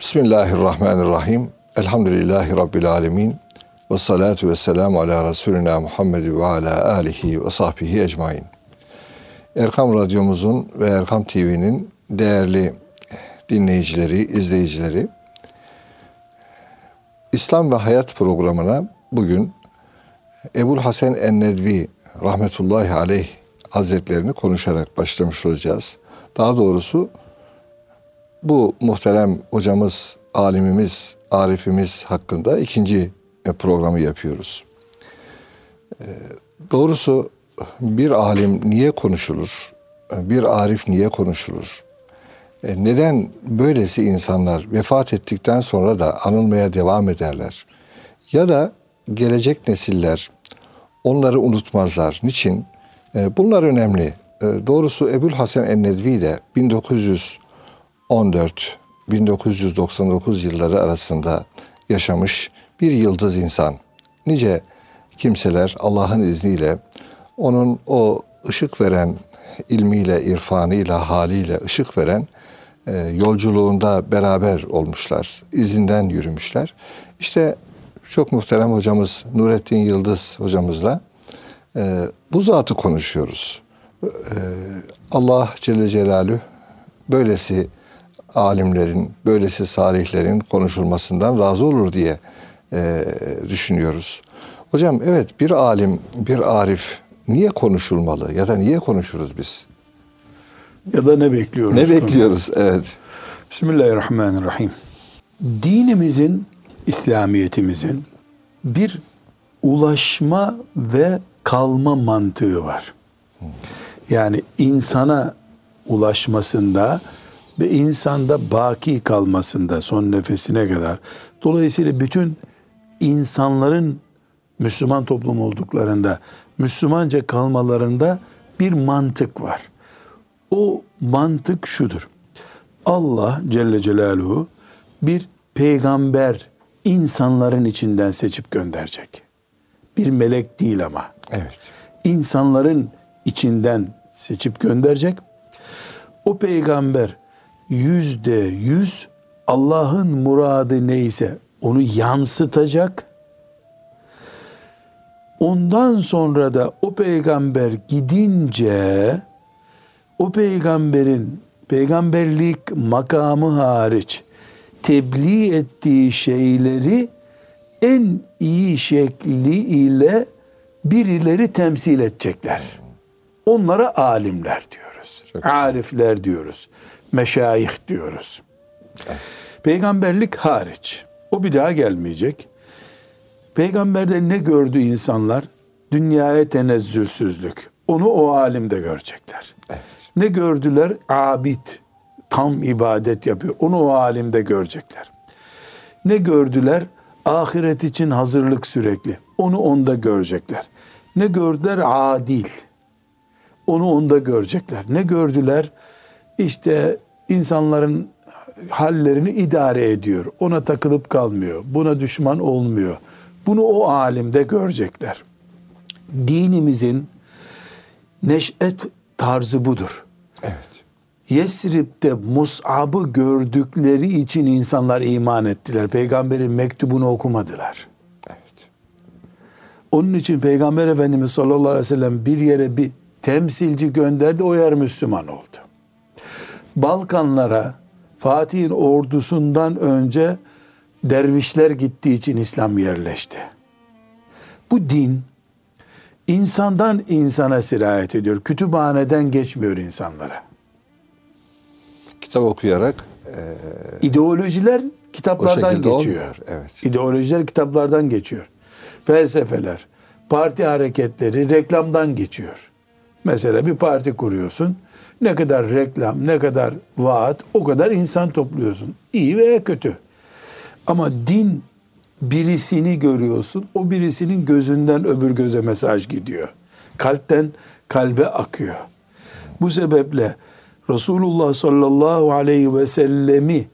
Bismillahirrahmanirrahim. Elhamdülillahi Rabbil alemin. Ve salatu ve selamu ala Resulina Muhammed ve ala alihi ve sahbihi ecmain. Erkam Radyomuzun ve Erkam TV'nin değerli dinleyicileri, izleyicileri, İslam ve Hayat programına bugün Ebul Hasan Ennedvi rahmetullahi aleyh hazretlerini konuşarak başlamış olacağız. Daha doğrusu bu muhterem hocamız, alimimiz, arifimiz hakkında ikinci programı yapıyoruz. Ee, doğrusu bir alim niye konuşulur? Bir arif niye konuşulur? E, neden böylesi insanlar vefat ettikten sonra da anılmaya devam ederler? Ya da gelecek nesiller onları unutmazlar. Niçin? E, bunlar önemli. E, doğrusu Ebul Hasan Ennedvi de 1914-1999 yılları arasında yaşamış bir yıldız insan. Nice kimseler Allah'ın izniyle onun o ışık veren ilmiyle, irfanıyla, haliyle ışık veren e, yolculuğunda beraber olmuşlar. izinden yürümüşler. İşte çok muhterem hocamız Nurettin Yıldız hocamızla e, bu zatı konuşuyoruz. E, Allah Celle Celaluhu böylesi alimlerin, böylesi salihlerin konuşulmasından razı olur diye e, düşünüyoruz. Hocam evet bir alim, bir arif niye konuşulmalı ya da niye konuşuruz biz? Ya da ne bekliyoruz? Ne bekliyoruz? Evet. Bismillahirrahmanirrahim. Dinimizin, İslamiyetimizin bir ulaşma ve kalma mantığı var. Yani insana ulaşmasında ve insanda baki kalmasında son nefesine kadar. Dolayısıyla bütün insanların Müslüman toplum olduklarında Müslümanca kalmalarında bir mantık var. O mantık şudur. Allah Celle Celaluhu bir peygamber insanların içinden seçip gönderecek. Bir melek değil ama. Evet. İnsanların içinden seçip gönderecek. O peygamber yüzde yüz Allah'ın muradı neyse onu yansıtacak. Ondan sonra da o peygamber gidince o peygamberin peygamberlik makamı hariç tebliğ ettiği şeyleri en iyi şekli ile birileri temsil edecekler. Onlara alimler diyoruz. Çok Arifler diyoruz. Meşayih diyoruz. Evet. Peygamberlik hariç. O bir daha gelmeyecek. Peygamberde ne gördü insanlar? Dünyaya tenezzülsüzlük. Onu o alimde görecekler. Evet. Ne gördüler? Abid. Tam ibadet yapıyor. Onu o alimde görecekler. Ne gördüler? Ahiret için hazırlık sürekli. Onu onda görecekler. Ne gördüler? Adil. Onu onda görecekler. Ne gördüler? İşte insanların hallerini idare ediyor. Ona takılıp kalmıyor. Buna düşman olmuyor. Bunu o alimde görecekler. Dinimizin neşet tarzı budur. Evet. Yesrib'de Mus'ab'ı gördükleri için insanlar iman ettiler. Peygamberin mektubunu okumadılar. Evet. Onun için Peygamber Efendimiz sallallahu aleyhi ve sellem bir yere bir temsilci gönderdi. O yer Müslüman oldu. Balkanlara Fatih'in ordusundan önce dervişler gittiği için İslam yerleşti. Bu din insandan insana sirayet ediyor. Kütüphaneden geçmiyor insanlara. Kitap okuyarak e, ideolojiler kitaplardan geçiyor. Olmuyor, evet. İdeolojiler kitaplardan geçiyor. Felsefeler, parti hareketleri reklamdan geçiyor. Mesela bir parti kuruyorsun. Ne kadar reklam, ne kadar vaat, o kadar insan topluyorsun. İyi veya kötü. Ama din birisini görüyorsun. O birisinin gözünden öbür göze mesaj gidiyor. Kalpten kalbe akıyor. Bu sebeple Resulullah sallallahu aleyhi ve sellemi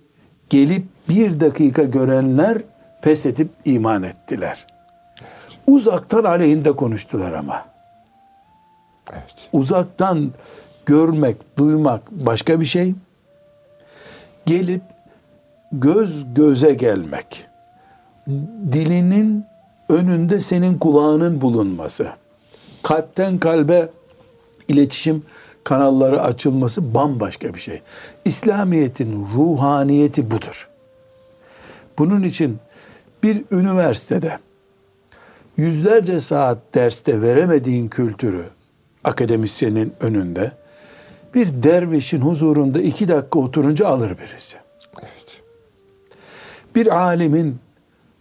gelip bir dakika görenler pes edip iman ettiler. Uzaktan aleyhinde konuştular ama. Evet. Uzaktan görmek, duymak başka bir şey. Gelip göz göze gelmek, dilinin önünde senin kulağının bulunması, kalpten kalbe iletişim kanalları açılması bambaşka bir şey. İslamiyet'in ruhaniyeti budur. Bunun için bir üniversitede yüzlerce saat derste veremediğin kültürü akademisyenin önünde bir dervişin huzurunda iki dakika oturunca alır birisi. Evet. Bir alimin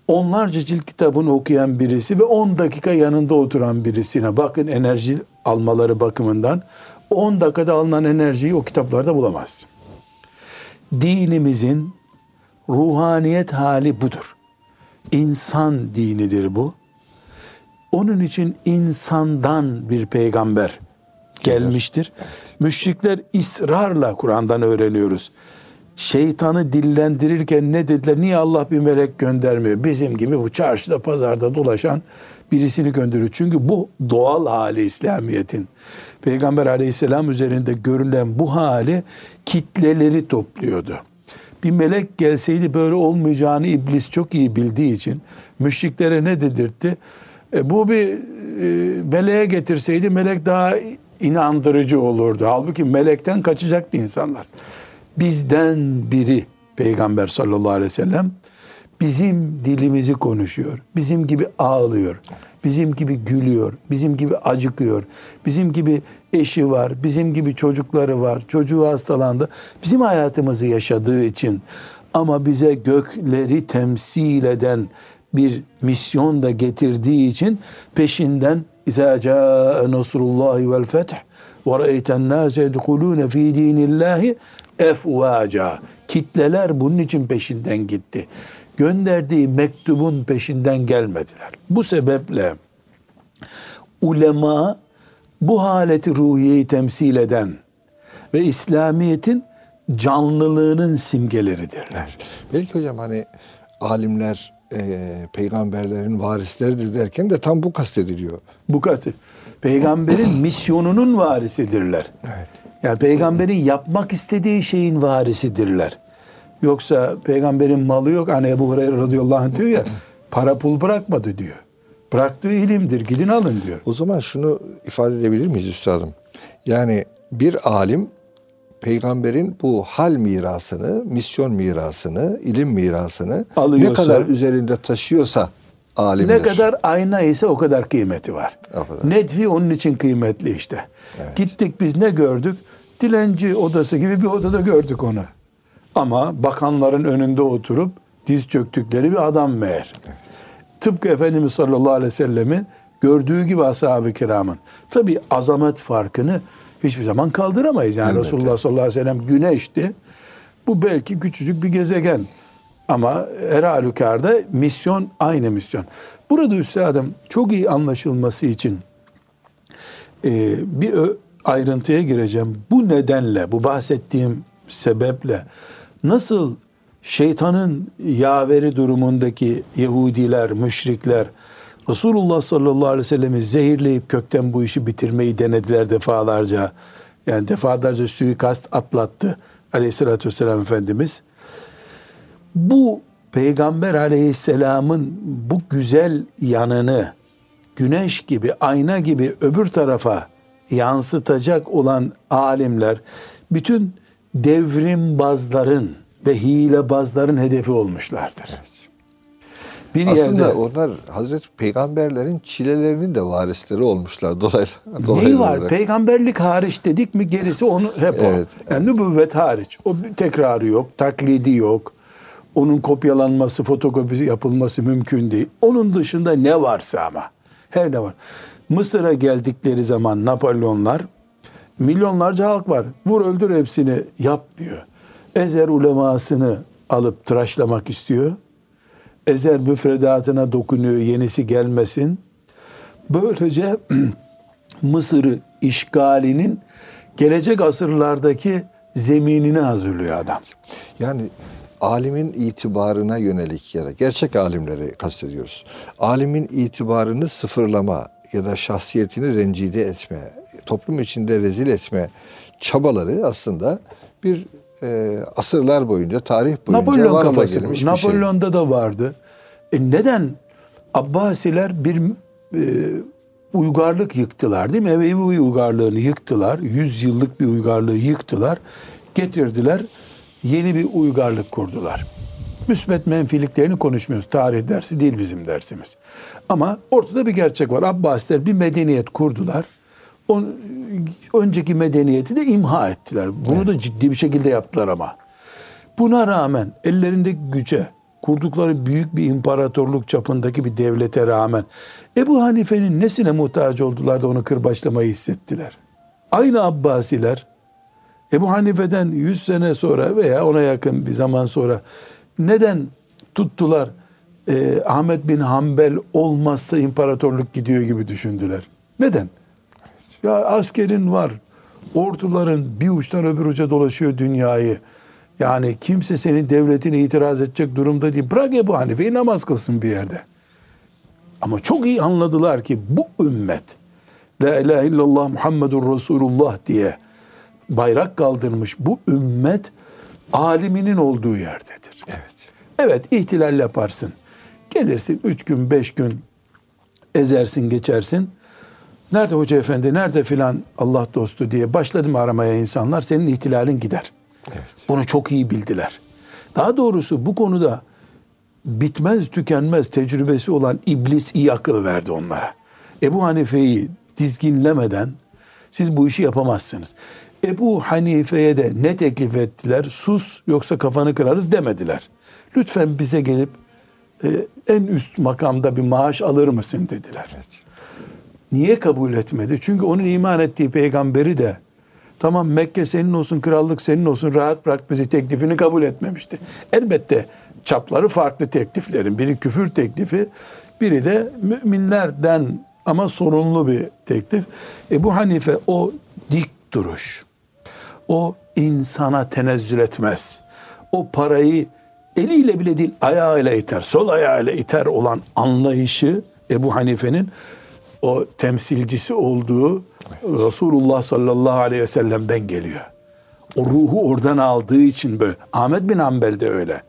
onlarca cilt kitabını okuyan birisi ve 10 dakika yanında oturan birisine bakın enerji almaları bakımından 10 dakikada alınan enerjiyi o kitaplarda bulamazsın. Dinimizin ruhaniyet hali budur. İnsan dinidir bu. Onun için insandan bir peygamber gelmiştir. Müşrikler ısrarla Kur'an'dan öğreniyoruz. Şeytanı dillendirirken ne dediler? Niye Allah bir melek göndermiyor? Bizim gibi bu çarşıda pazarda dolaşan birisini gönderiyor. Çünkü bu doğal hali İslamiyet'in. Peygamber aleyhisselam üzerinde görülen bu hali kitleleri topluyordu. Bir melek gelseydi böyle olmayacağını iblis çok iyi bildiği için müşriklere ne dedirtti? E, bu bir e, meleğe getirseydi melek daha inandırıcı olurdu. Halbuki melekten kaçacaktı insanlar. Bizden biri Peygamber sallallahu aleyhi ve sellem bizim dilimizi konuşuyor. Bizim gibi ağlıyor. Bizim gibi gülüyor. Bizim gibi acıkıyor. Bizim gibi eşi var. Bizim gibi çocukları var. Çocuğu hastalandı. Bizim hayatımızı yaşadığı için ama bize gökleri temsil eden bir misyon da getirdiği için peşinden İzâ câe nasrullahi vel feth ve ra'eyten nâse yedhulûne fî dînillâhi efvâca. Kitleler bunun için peşinden gitti. Gönderdiği mektubun peşinden gelmediler. Bu sebeple ulema bu haleti ruhiyeyi temsil eden ve İslamiyet'in canlılığının simgeleridirler. Belki hocam hani alimler e, peygamberlerin varisleridir derken de tam bu kastediliyor. Bu kastı. Peygamberin misyonunun varisidirler. Evet. Yani peygamberin yapmak istediği şeyin varisidirler. Yoksa peygamberin malı yok. Hani Ebu Hureyre radıyallahu anh diyor ya para pul bırakmadı diyor. Bıraktığı ilimdir gidin alın diyor. O zaman şunu ifade edebilir miyiz üstadım? Yani bir alim peygamberin bu hal mirasını, misyon mirasını, ilim mirasını Alıyorsa- ne kadar üzerinde taşıyorsa alimdir. Ne kadar ayna ise o kadar kıymeti var. Kadar. Nedvi onun için kıymetli işte. Gittik biz ne gördük? Dilenci odası gibi bir odada gördük onu. Ama bakanların önünde oturup diz çöktükleri bir adam meğer. Tıpkı Efendimiz sallallahu aleyhi ve sellemin gördüğü gibi ashab-ı kiramın. Tabi azamet farkını hiçbir zaman kaldıramayız. Yani Elbette. Resulullah sallallahu aleyhi ve sellem güneşti. Bu belki küçücük bir gezegen. Ama her halükarda misyon aynı misyon. Burada üstadım çok iyi anlaşılması için e, bir ayrıntıya gireceğim. Bu nedenle, bu bahsettiğim sebeple nasıl şeytanın yaveri durumundaki Yahudiler, müşrikler Resulullah sallallahu aleyhi ve sellem'i zehirleyip kökten bu işi bitirmeyi denediler defalarca. Yani defalarca suikast atlattı aleyhissalatü vesselam Efendimiz. Bu Peygamber aleyhisselamın bu güzel yanını güneş gibi, ayna gibi öbür tarafa yansıtacak olan alimler bütün devrimbazların ve hilebazların hedefi olmuşlardır. Bir Aslında yerde onlar Hazreti Peygamberlerin çilelerinin de varisleri olmuşlar dolaylı. neyi dolaylı var? olarak. Peygamberlik hariç dedik mi gerisi onu hep Evet. o. Yani nübüvvet hariç. O tekrarı yok, taklidi yok. Onun kopyalanması, fotokopisi yapılması mümkün değil. Onun dışında ne varsa ama. Her ne var. Mısır'a geldikleri zaman Napolyonlar milyonlarca halk var. Vur öldür hepsini yapmıyor. Ezer ulemasını alıp tıraşlamak istiyor. Ezer müfredatına dokunuyor yenisi gelmesin. Böylece Mısır'ı işgalinin gelecek asırlardaki zeminini hazırlıyor adam. Yani alimin itibarına yönelik ya da gerçek alimleri kastediyoruz. Alimin itibarını sıfırlama ya da şahsiyetini rencide etme, toplum içinde rezil etme çabaları aslında bir e, asırlar boyunca, tarih boyunca Napolyon kafası bu. gelmiş bir şey. Napolyon'da da vardı. E neden Abbasiler bir e, uygarlık yıktılar değil mi? Emevi uygarlığını yıktılar. Yüz yıllık bir uygarlığı yıktılar. Getirdiler. Yeni bir uygarlık kurdular. Müsbet menfiliklerini konuşmuyoruz. Tarih dersi değil bizim dersimiz. Ama ortada bir gerçek var. Abbasiler bir medeniyet kurdular. On, önceki medeniyeti de imha ettiler. Bunu da ciddi bir şekilde yaptılar ama. Buna rağmen ellerindeki güce, kurdukları büyük bir imparatorluk çapındaki bir devlete rağmen Ebu Hanife'nin nesine muhtaç oldular da onu kırbaçlamayı hissettiler? Aynı Abbasiler Ebu Hanife'den 100 sene sonra veya ona yakın bir zaman sonra neden tuttular e, Ahmet bin Hanbel olmazsa imparatorluk gidiyor gibi düşündüler? Neden? Ya askerin var, orduların bir uçtan öbür uca dolaşıyor dünyayı. Yani kimse senin devletine itiraz edecek durumda değil. Bırak Ebu Hanife'yi namaz kılsın bir yerde. Ama çok iyi anladılar ki bu ümmet La ilahe illallah Muhammedur Resulullah diye bayrak kaldırmış bu ümmet aliminin olduğu yerdedir. Evet. Evet ihtilal yaparsın. Gelirsin üç gün beş gün ezersin geçersin. Nerede hoca efendi nerede filan Allah dostu diye başladı mı aramaya insanlar senin ihtilalin gider. Evet. Bunu çok iyi bildiler. Daha doğrusu bu konuda bitmez tükenmez tecrübesi olan iblis iyi akıl verdi onlara. Ebu Hanife'yi dizginlemeden siz bu işi yapamazsınız. Ebu Hanife'ye de ne teklif ettiler? Sus yoksa kafanı kırarız demediler. Lütfen bize gelip e, en üst makamda bir maaş alır mısın dediler. Evet. Niye kabul etmedi? Çünkü onun iman ettiği peygamberi de tamam Mekke senin olsun, krallık senin olsun, rahat bırak bizi teklifini kabul etmemişti. Elbette çapları farklı tekliflerin. Biri küfür teklifi, biri de müminlerden ama sorunlu bir teklif. Ebu Hanife o dik duruş, o insana tenezzül etmez. O parayı eliyle bile değil ayağıyla iter, sol ayağıyla iter olan anlayışı Ebu Hanife'nin o temsilcisi olduğu Resulullah sallallahu aleyhi ve sellem'den geliyor. O ruhu oradan aldığı için böyle. Ahmet bin Hanbel de öyle.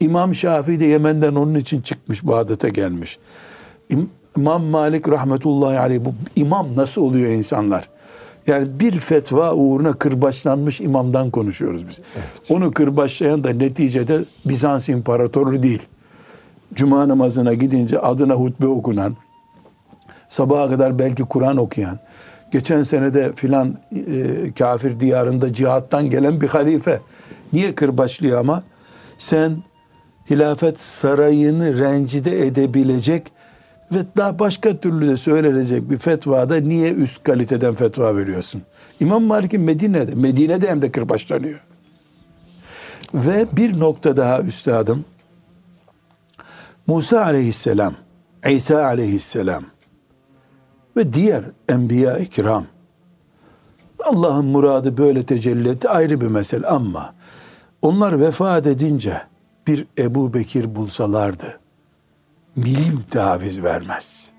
İmam Şafii de Yemen'den onun için çıkmış Bağdat'a gelmiş. İm- İmam Malik rahmetullahi aleyh bu imam nasıl oluyor insanlar? Yani bir fetva uğruna kırbaçlanmış imamdan konuşuyoruz biz. Onu kırbaçlayan da neticede Bizans imparatoru değil. Cuma namazına gidince adına hutbe okunan, sabaha kadar belki Kur'an okuyan, geçen senede filan e, kafir diyarında cihattan gelen bir halife. Niye kırbaçlıyor ama? Sen hilafet sarayını rencide edebilecek ve daha başka türlü de söylenecek bir fetvada niye üst kaliteden fetva veriyorsun? İmam Malik'in Medine'de, Medine'de hem de kırbaçlanıyor. Ve bir nokta daha üstadım. Musa aleyhisselam, İsa aleyhisselam ve diğer enbiya-i kiram Allah'ın muradı böyle tecelli etti ayrı bir mesele ama onlar vefat edince bir Ebu Bekir bulsalardı milim taviz vermez.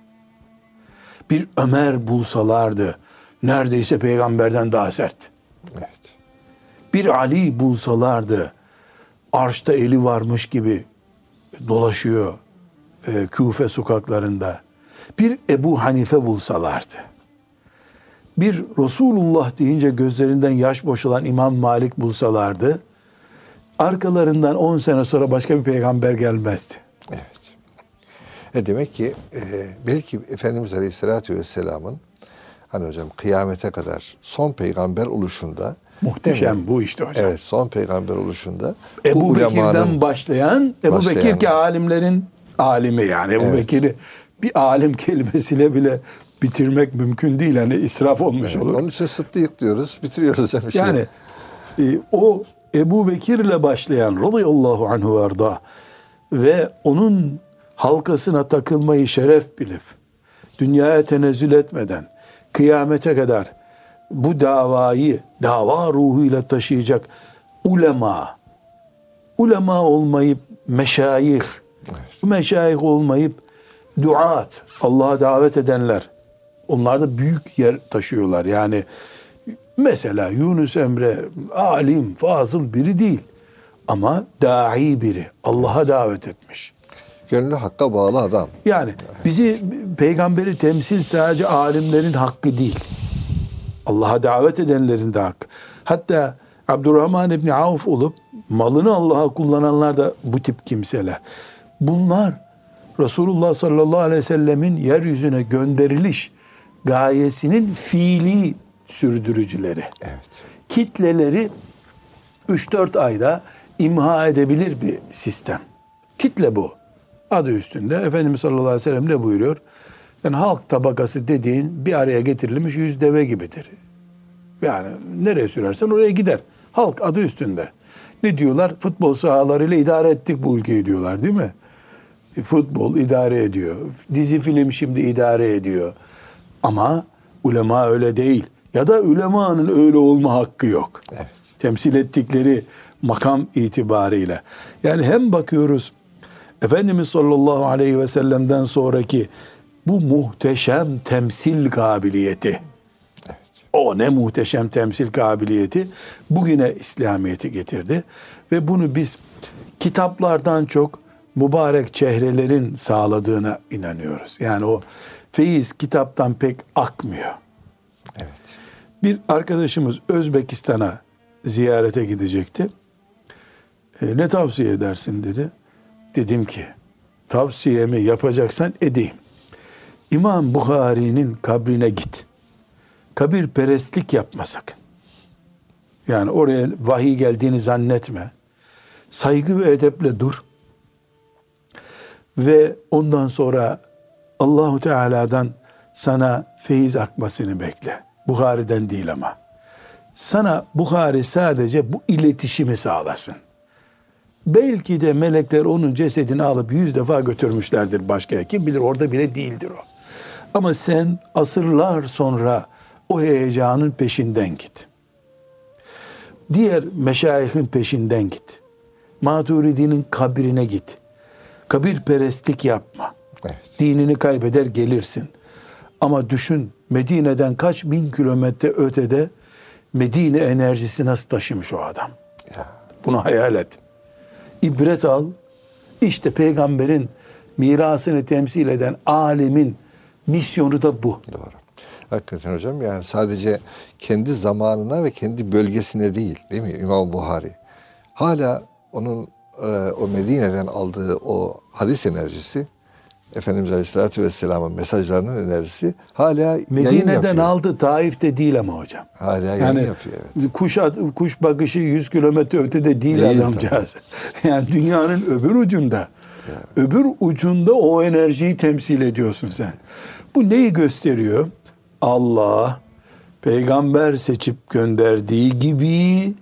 Bir Ömer bulsalardı neredeyse peygamberden daha sert. Evet. Bir Ali bulsalardı arşta eli varmış gibi dolaşıyor e, Küfe sokaklarında. Bir Ebu Hanife bulsalardı. Bir Resulullah deyince gözlerinden yaş boşalan İmam Malik bulsalardı. Arkalarından 10 sene sonra başka bir peygamber gelmezdi. Evet. E demek ki e, belki Efendimiz Aleyhisselatü Vesselam'ın hani hocam kıyamete kadar son peygamber oluşunda Muhteşem mi? bu işte hocam. Evet son peygamber oluşunda Ebu bu Bekir'den başlayan, Ebu başlayan- Bekir ki alimlerin alimi yani. Ebu Evet. Bekir'i bir alim kelimesiyle bile bitirmek mümkün değil. Hani israf olmuş Evet, olur. Onun için sıddık diyoruz, bitiriyoruz bir şey. Yani e, o Ebu Bekir'le başlayan radıyallahu anhu varda ve onun halkasına takılmayı şeref bilip dünyaya tenezzül etmeden kıyamete kadar bu davayı dava ruhuyla taşıyacak ulema ulema olmayıp meşayih bu meşayih olmayıp duat Allah'a davet edenler onlar da büyük yer taşıyorlar. Yani Mesela Yunus Emre alim, fazıl biri değil. Ama dahi biri. Allah'a davet etmiş. Gönlü hakka bağlı adam. Yani bizi peygamberi temsil sadece alimlerin hakkı değil. Allah'a davet edenlerin de hakkı. Hatta Abdurrahman İbni Avf olup malını Allah'a kullananlar da bu tip kimseler. Bunlar Resulullah sallallahu aleyhi ve sellemin yeryüzüne gönderiliş gayesinin fiili sürdürücüleri. Evet. Kitleleri 3-4 ayda imha edebilir bir sistem. Kitle bu. Adı üstünde. Efendimiz sallallahu aleyhi ve sellem ne buyuruyor? Yani halk tabakası dediğin bir araya getirilmiş yüz deve gibidir. Yani nereye sürersen oraya gider. Halk adı üstünde. Ne diyorlar? Futbol sahalarıyla idare ettik bu ülkeyi diyorlar değil mi? Futbol idare ediyor. Dizi film şimdi idare ediyor. Ama ulema öyle değil. Ya da ulemanın öyle olma hakkı yok. Evet. Temsil ettikleri makam itibariyle. Yani hem bakıyoruz Efendimiz sallallahu aleyhi ve sellem'den sonraki bu muhteşem temsil kabiliyeti. O ne muhteşem temsil kabiliyeti bugüne İslamiyet'i getirdi. Ve bunu biz kitaplardan çok mübarek çehrelerin sağladığına inanıyoruz. Yani o feyiz kitaptan pek akmıyor. Evet. Bir arkadaşımız Özbekistan'a ziyarete gidecekti. E, ne tavsiye edersin dedi. Dedim ki tavsiyemi yapacaksan edeyim. İmam Bukhari'nin kabrine git. Kabir perestlik yapma sakın. Yani oraya vahiy geldiğini zannetme. Saygı ve edeple dur. Ve ondan sonra Allahu Teala'dan sana feyiz akmasını bekle. Bukhari'den değil ama. Sana Bukhari sadece bu iletişimi sağlasın. Belki de melekler onun cesedini alıp yüz defa götürmüşlerdir başka. Kim bilir orada bile değildir o. Ama sen asırlar sonra o heyecanın peşinden git. Diğer meşayihin peşinden git. Maturidi'nin kabrine git. Kabir perestlik yapma. Evet. Dinini kaybeder gelirsin. Ama düşün Medine'den kaç bin kilometre ötede Medine enerjisi nasıl taşımış o adam. Ya. Bunu hayal et. İbret al. İşte peygamberin mirasını temsil eden alimin misyonu da bu. Doğru. Hakikaten hocam yani sadece kendi zamanına ve kendi bölgesine değil değil mi İmam Buhari? Hala onun e, o Medine'den aldığı o hadis enerjisi Efendimiz Aleyhisselatü Vesselam'ın mesajlarının enerjisi hala Medine'den aldı Taif'te değil ama hocam. Hala yayın Yani yapıyor. Evet. kuş, at- kuş bakışı 100 kilometre ötede değil, Değil adamcağız. Yani dünyanın öbür ucunda. Öbür ucunda o enerjiyi temsil ediyorsun sen. Bu neyi gösteriyor? Allah peygamber seçip gönderdiği gibi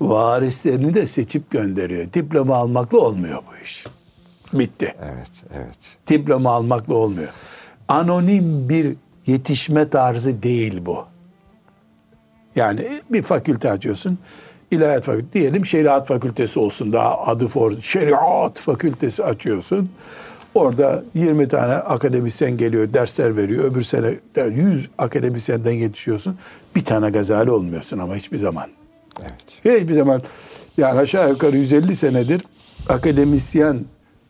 varislerini de seçip gönderiyor. Diploma almakla olmuyor bu iş. Bitti. Evet, evet. Diploma almakla olmuyor. Anonim bir yetişme tarzı değil bu. Yani bir fakülte açıyorsun. İlahiyat fakültesi diyelim şeriat fakültesi olsun daha adı for şeriat fakültesi açıyorsun. Orada 20 tane akademisyen geliyor, dersler veriyor. Öbür sene 100 akademisyenden yetişiyorsun. Bir tane gazali olmuyorsun ama hiçbir zaman. Evet. Hiçbir zaman yani aşağı yukarı 150 senedir akademisyen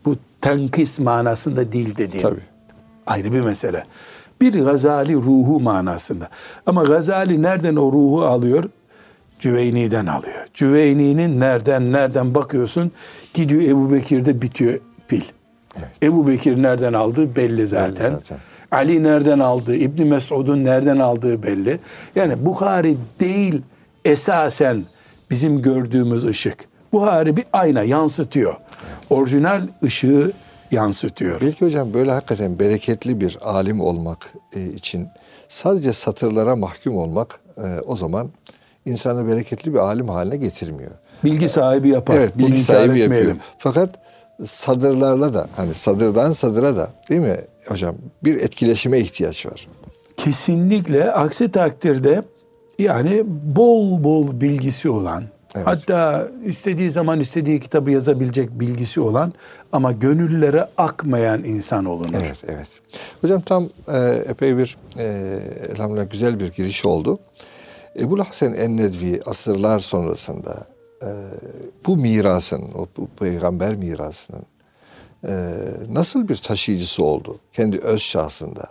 bu tenkis manasında değil dediğim. Tabii. Ayrı bir mesele. Bir Gazali ruhu manasında. Ama Gazali nereden o ruhu alıyor? Cüveyni'den alıyor. Cüveyni'nin nereden nereden bakıyorsun gidiyor Ebu Bekir'de bitiyor pil. Ebu Bekir nereden aldığı belli zaten. zaten. Ali nereden aldığı, İbni Mesud'un nereden aldığı belli. Yani Bukhari değil esasen bizim gördüğümüz ışık. Buhari bir ayna yansıtıyor. Orijinal ışığı yansıtıyor. Belki hocam böyle hakikaten bereketli bir alim olmak e, için sadece satırlara mahkum olmak e, o zaman insanı bereketli bir alim haline getirmiyor. Bilgi sahibi yapar. Evet, Bunu bilgi inkar sahibi yapıyor. Fakat sadırlarla da hani sadırdan sadıra da değil mi hocam bir etkileşime ihtiyaç var. Kesinlikle aksi takdirde yani bol bol bilgisi olan Evet. hatta istediği zaman istediği kitabı yazabilecek bilgisi olan ama gönüllere akmayan insan olunur. Evet, evet. Hocam tam e, epey bir e, elhamdülillah güzel bir giriş oldu. Ebu Hasan en-Nedvi asırlar sonrasında e, bu mirasın, o bu peygamber mirasının e, nasıl bir taşıyıcısı oldu kendi öz şahsında?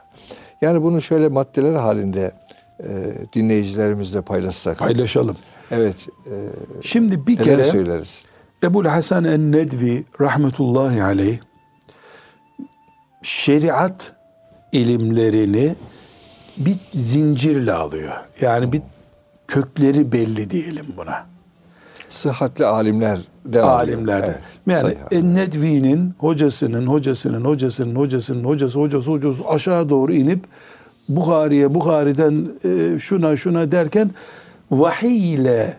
Yani bunu şöyle maddeler halinde e, dinleyicilerimizle paylaşsak. Paylaşalım. Evet. E, Şimdi bir kere söyleriz? Ebu Hasan en-Nedvi rahmetullahi aleyh şeriat ilimlerini bir zincirle alıyor. Yani bir kökleri belli diyelim buna. Sıhhatli alimler devam Alimlerde. Evet, yani sayı. En-Nedvi'nin hocasının, hocasının, hocasının, hocasının, hocası, hocası, hocası aşağı doğru inip Bukhari'ye, Bukhari'den e, şuna şuna derken vahiy ile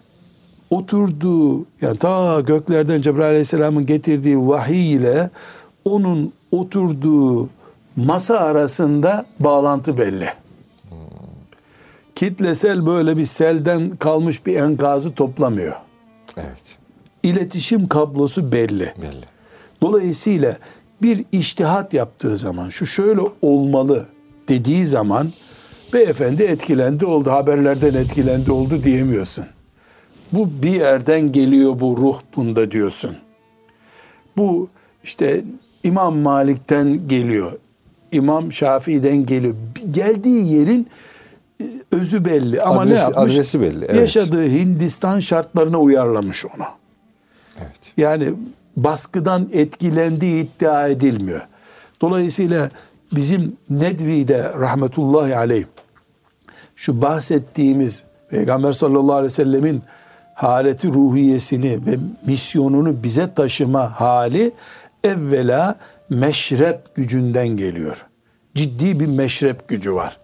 oturduğu, yani ta göklerden Cebrail Aleyhisselam'ın getirdiği vahiy ile onun oturduğu masa arasında bağlantı belli. Kitlesel böyle bir selden kalmış bir enkazı toplamıyor. Evet. İletişim kablosu belli. Belli. Dolayısıyla bir iştihat yaptığı zaman şu şöyle olmalı dediği zaman beyefendi etkilendi oldu haberlerden etkilendi oldu diyemiyorsun. Bu bir yerden geliyor bu ruh bunda diyorsun. Bu işte İmam Malik'ten geliyor. İmam Şafii'den geliyor. Geldiği yerin e, özü belli ama ne Adresi- yapmış? adresi belli, evet. Yaşadığı Hindistan şartlarına uyarlamış onu. Evet. Yani baskıdan etkilendiği iddia edilmiyor. Dolayısıyla bizim Nedvi'de rahmetullahi aleyh şu bahsettiğimiz Peygamber sallallahu aleyhi ve sellemin haleti ruhiyesini ve misyonunu bize taşıma hali evvela meşrep gücünden geliyor. Ciddi bir meşrep gücü var.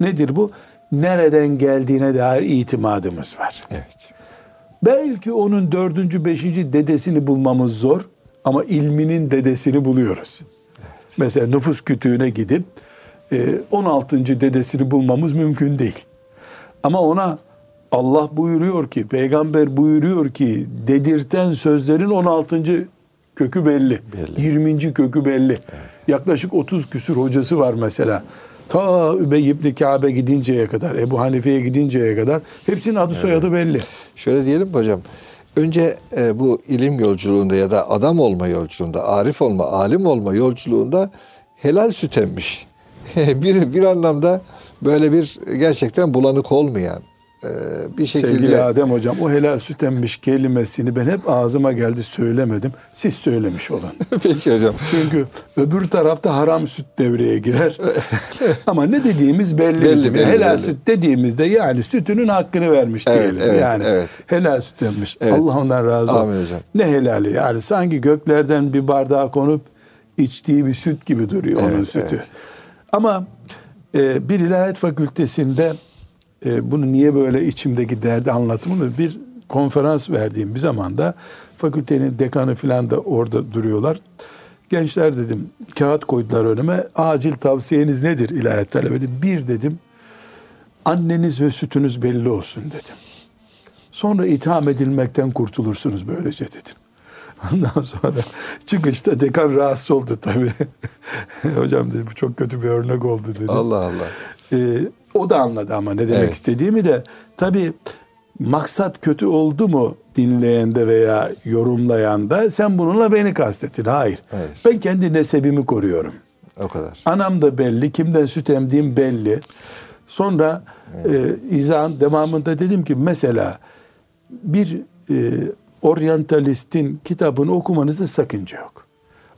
Nedir bu? Nereden geldiğine dair itimadımız var. Evet. Belki onun dördüncü, beşinci dedesini bulmamız zor ama ilminin dedesini buluyoruz. Mesela nüfus kütüğüne gidip e, 16. dedesini bulmamız mümkün değil. Ama ona Allah buyuruyor ki, peygamber buyuruyor ki dedirten sözlerin 16. kökü belli. Belli. 20. kökü belli. Yaklaşık 30 küsür hocası var mesela. Ta Übey ibn Kabe gidinceye kadar, Ebu Hanife'ye gidinceye kadar hepsinin adı soyadı belli. Şöyle diyelim hocam? Önce e, bu ilim yolculuğunda ya da adam olma yolculuğunda, arif olma, alim olma yolculuğunda helal süt emmiş. bir, bir anlamda böyle bir gerçekten bulanık olmayan e, bir şekilde... Sevgili Adem hocam o helal süt emmiş kelimesini ben hep ağzıma geldi söylemedim. Siz söylemiş olun. Peki hocam. Çünkü öbür tarafta haram süt devreye girer. Ama ne dediğimiz belli. Belli, bizim. belli, helal belli. süt dediğimizde yani sütünün hakkını vermiş Evet, diyelim. evet, yani evet. helal süt emmiş. Evet. Allah ondan razı olsun. Amin hocam. Ne helali yani sanki göklerden bir bardağa konup içtiği bir süt gibi duruyor onun Evet, sütü. evet. Ama e, bir ilahiyat fakültesinde e, bunu niye böyle içimdeki derdi anlatımını bir konferans verdiğim bir zamanda fakültenin dekanı falan da orada duruyorlar. Gençler dedim kağıt koydular önüme. Acil tavsiyeniz nedir ilahiyat talebeleri? Bir dedim anneniz ve sütünüz belli olsun dedim. Sonra itham edilmekten kurtulursunuz böylece dedim. Ondan sonra çıkışta dekan rahatsız oldu tabii. Hocam dedi bu çok kötü bir örnek oldu dedi. Allah Allah. Ee, o da anladı ama ne demek Evet. istediğimi de tabii maksat kötü oldu mu dinleyende veya yorumlayanda sen bununla beni kastettin. Hayır. Hayır. Ben kendi nesebimi koruyorum. O kadar. Anam da belli, kimden süt emdiğim belli. Sonra e, izahın devamında dedim ki mesela bir e, oryantalistin kitabını okumanızda sakınca yok.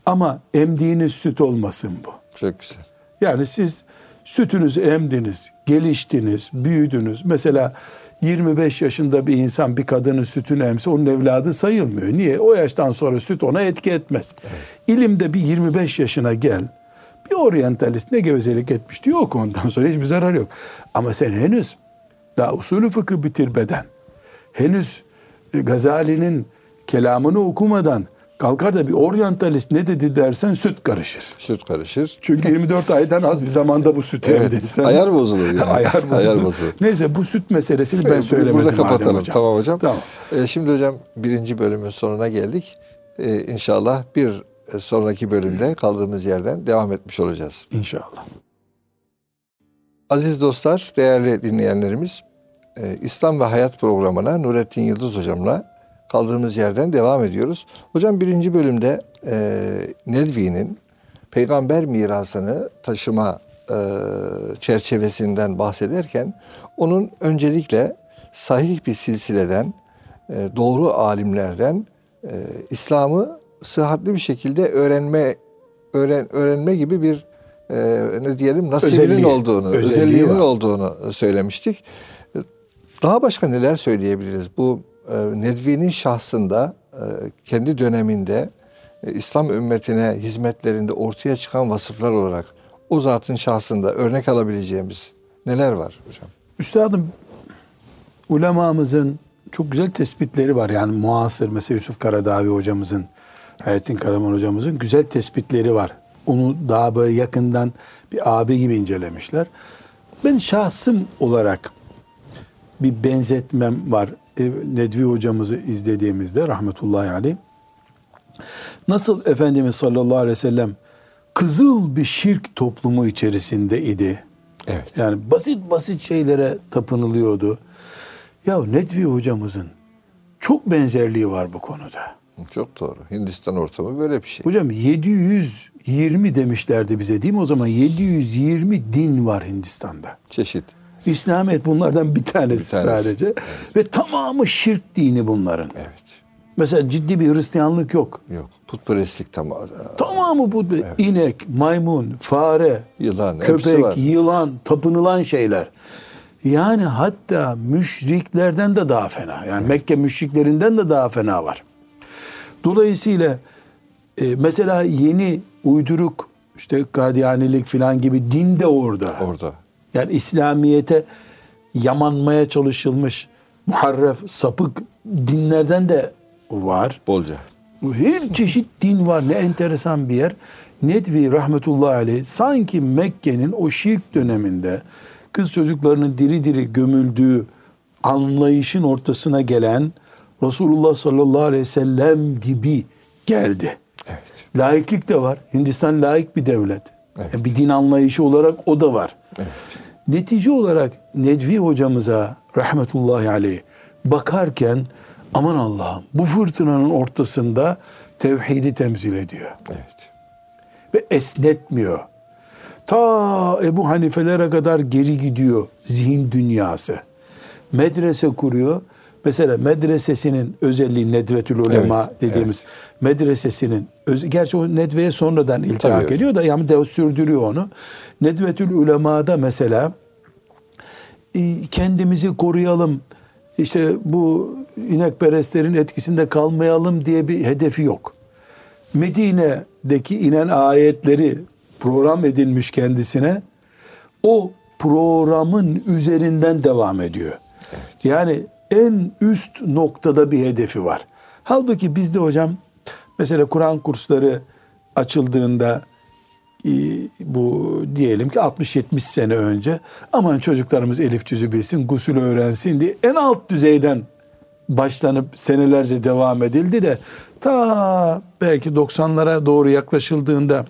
Ama emdiğiniz süt olmasın bu. Çok güzel. Yani siz sütünüzü emdiniz, geliştiniz, büyüdünüz. Mesela 25 yaşında bir insan bir kadının sütünü emse onun evladı sayılmıyor. Niye? O yaştan sonra süt ona etki etmez. İlimde bir 25 yaşına gel. Bir oryantalist ne gevezelik etmiş diyor yok ondan sonra hiçbir zarar yok. Ama sen henüz daha usulü fıkıh bitirmeden, henüz e, Gazali'nin kelamını okumadan kalkar da bir oryantalist ne dedi dersen süt karışır. Süt karışır. Çünkü 24 aydan az bir zamanda bu sütü Evet. emdin sen. Ayar bozulur yani. Ayar bozuldu. Ayar bozulur. Neyse bu süt meselesini ben söylemedim. Burada kapatalım. hocam. Tamam hocam. Tamam. Ee, şimdi hocam birinci bölümün sonuna geldik. Ee, inşallah bir sonraki bölümde kaldığımız yerden devam etmiş olacağız. İnşallah. Aziz dostlar, değerli dinleyenlerimiz, e, İslam ve Hayat programına Nurettin Yıldız hocamla kaldığımız yerden devam ediyoruz. Hocam birinci bölümde e, Nedvi'nin peygamber mirasını taşıma e, çerçevesinden bahsederken onun öncelikle sahih bir silsileden, e, doğru alimlerden e, İslam'ı sıhhatli bir şekilde öğrenme öğren, öğrenme gibi bir e, ne diyelim nasibinin Özelliği, olduğunu, özelliği özelliğinin var. olduğunu söylemiştik. Daha başka neler söyleyebiliriz? Bu Nedvi'nin şahsında e, kendi döneminde e, İslam ümmetine hizmetlerinde ortaya çıkan vasıflar olarak o zatın şahsında örnek alabileceğimiz neler var hocam? Üstadım ulemamızın çok güzel tespitleri var. Yani muasır mesela Yusuf Karadavi hocamızın, Hayrettin Karaman hocamızın güzel tespitleri var. Onu daha böyle yakından bir abi gibi incelemişler. Ben şahsım olarak bir benzetmem var. Nedvi hocamızı izlediğimizde rahmetullahi aleyh. Nasıl Efendimiz sallallahu aleyhi ve sellem kızıl bir şirk toplumu içerisinde idi. Evet. Yani basit basit şeylere tapınılıyordu. Ya Nedvi hocamızın çok benzerliği var bu konuda. Çok doğru. Hindistan ortamı böyle bir şey. Hocam 720 demişlerdi bize değil mi? O zaman 720 din var Hindistan'da. Çeşit. İslamiyet bunlardan bir tanesi, Bir tanesi. sadece. Ve tamamı şirk dini bunların. Evet. Mesela ciddi bir Hristiyanlık yok. Yok. Putperestlik tam Tamamı bu inek, maymun, fare, Yılan, köpek, yılan, tapınılan şeyler. Yani hatta müşriklerden de daha fena. Yani Mekke müşriklerinden de daha fena var. Dolayısıyla e, mesela yeni uyduruk işte Kadiyanilik falan gibi din de orada. orada. Yani İslamiyete yamanmaya çalışılmış muharref, sapık dinlerden de var. Bolca. Her çeşit din var. Ne enteresan bir yer. Nedvi rahmetullahi aleyh sanki Mekke'nin o şirk döneminde kız çocuklarının diri diri gömüldüğü anlayışın ortasına gelen Resulullah sallallahu aleyhi ve sellem gibi geldi. Evet. Laiklik de var. Hindistan laik bir devlet. Evet. Yani bir din anlayışı olarak o da var. Evet. Netice olarak Nedvi hocamıza rahmetullahi aleyh bakarken aman Allah'ım bu fırtınanın ortasında tevhidi temsil ediyor. Evet. Ve esnetmiyor. Ta Ebu Hanifelere kadar geri gidiyor zihin dünyası. Medrese kuruyor. Mesela medresesinin özelliği Nedvetül Ulema Evet, dediğimiz medresesinin öz, gerçi o Nedve'ye sonradan iltihak Tabii. ediyor da yani de sürdürüyor onu. Nedvetül Ulema'da mesela kendimizi koruyalım. işte bu inekperestlerin etkisinde kalmayalım diye bir hedefi yok. Medine'deki inen ayetleri program edilmiş kendisine. O programın üzerinden devam ediyor. Yani en üst noktada bir hedefi var. Halbuki bizde hocam mesela Kur'an kursları açıldığında e, bu diyelim ki 60-70 sene önce aman çocuklarımız elif cüzü bilsin, gusül öğrensin diye en alt düzeyden başlanıp senelerce devam edildi de ta belki 90'lara doğru yaklaşıldığında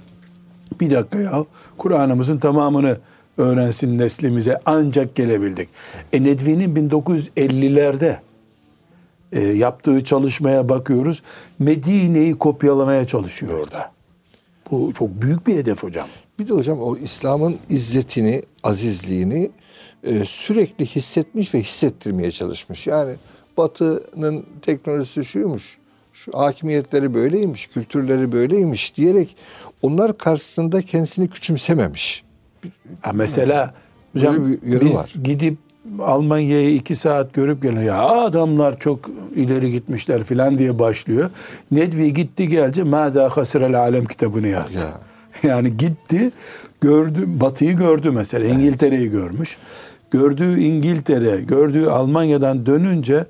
bir dakika ya Kur'an'ımızın tamamını öğrensin neslimize ancak gelebildik. E Nedvi'nin 1950'lerde e, yaptığı çalışmaya bakıyoruz. Medine'yi kopyalamaya çalışıyor orada. Bu çok büyük bir hedef hocam. Bir de hocam o İslam'ın izzetini, azizliğini e, sürekli hissetmiş ve hissettirmeye çalışmış. Yani Batı'nın teknolojisi şuymuş, şu hakimiyetleri böyleymiş, kültürleri böyleymiş diyerek onlar karşısında kendisini küçümsememiş. Ha mesela hocam biz var. gidip Almanya'yı iki saat görüp geliyor. Ya adamlar çok ileri gitmişler filan diye başlıyor. Nedvi gitti geldi. Mâdâ hasirel alem kitabını yazdı. Ya. Yani gitti gördü Batı'yı gördü mesela İngiltere'yi görmüş. Gördüğü İngiltere, gördüğü Almanya'dan dönünce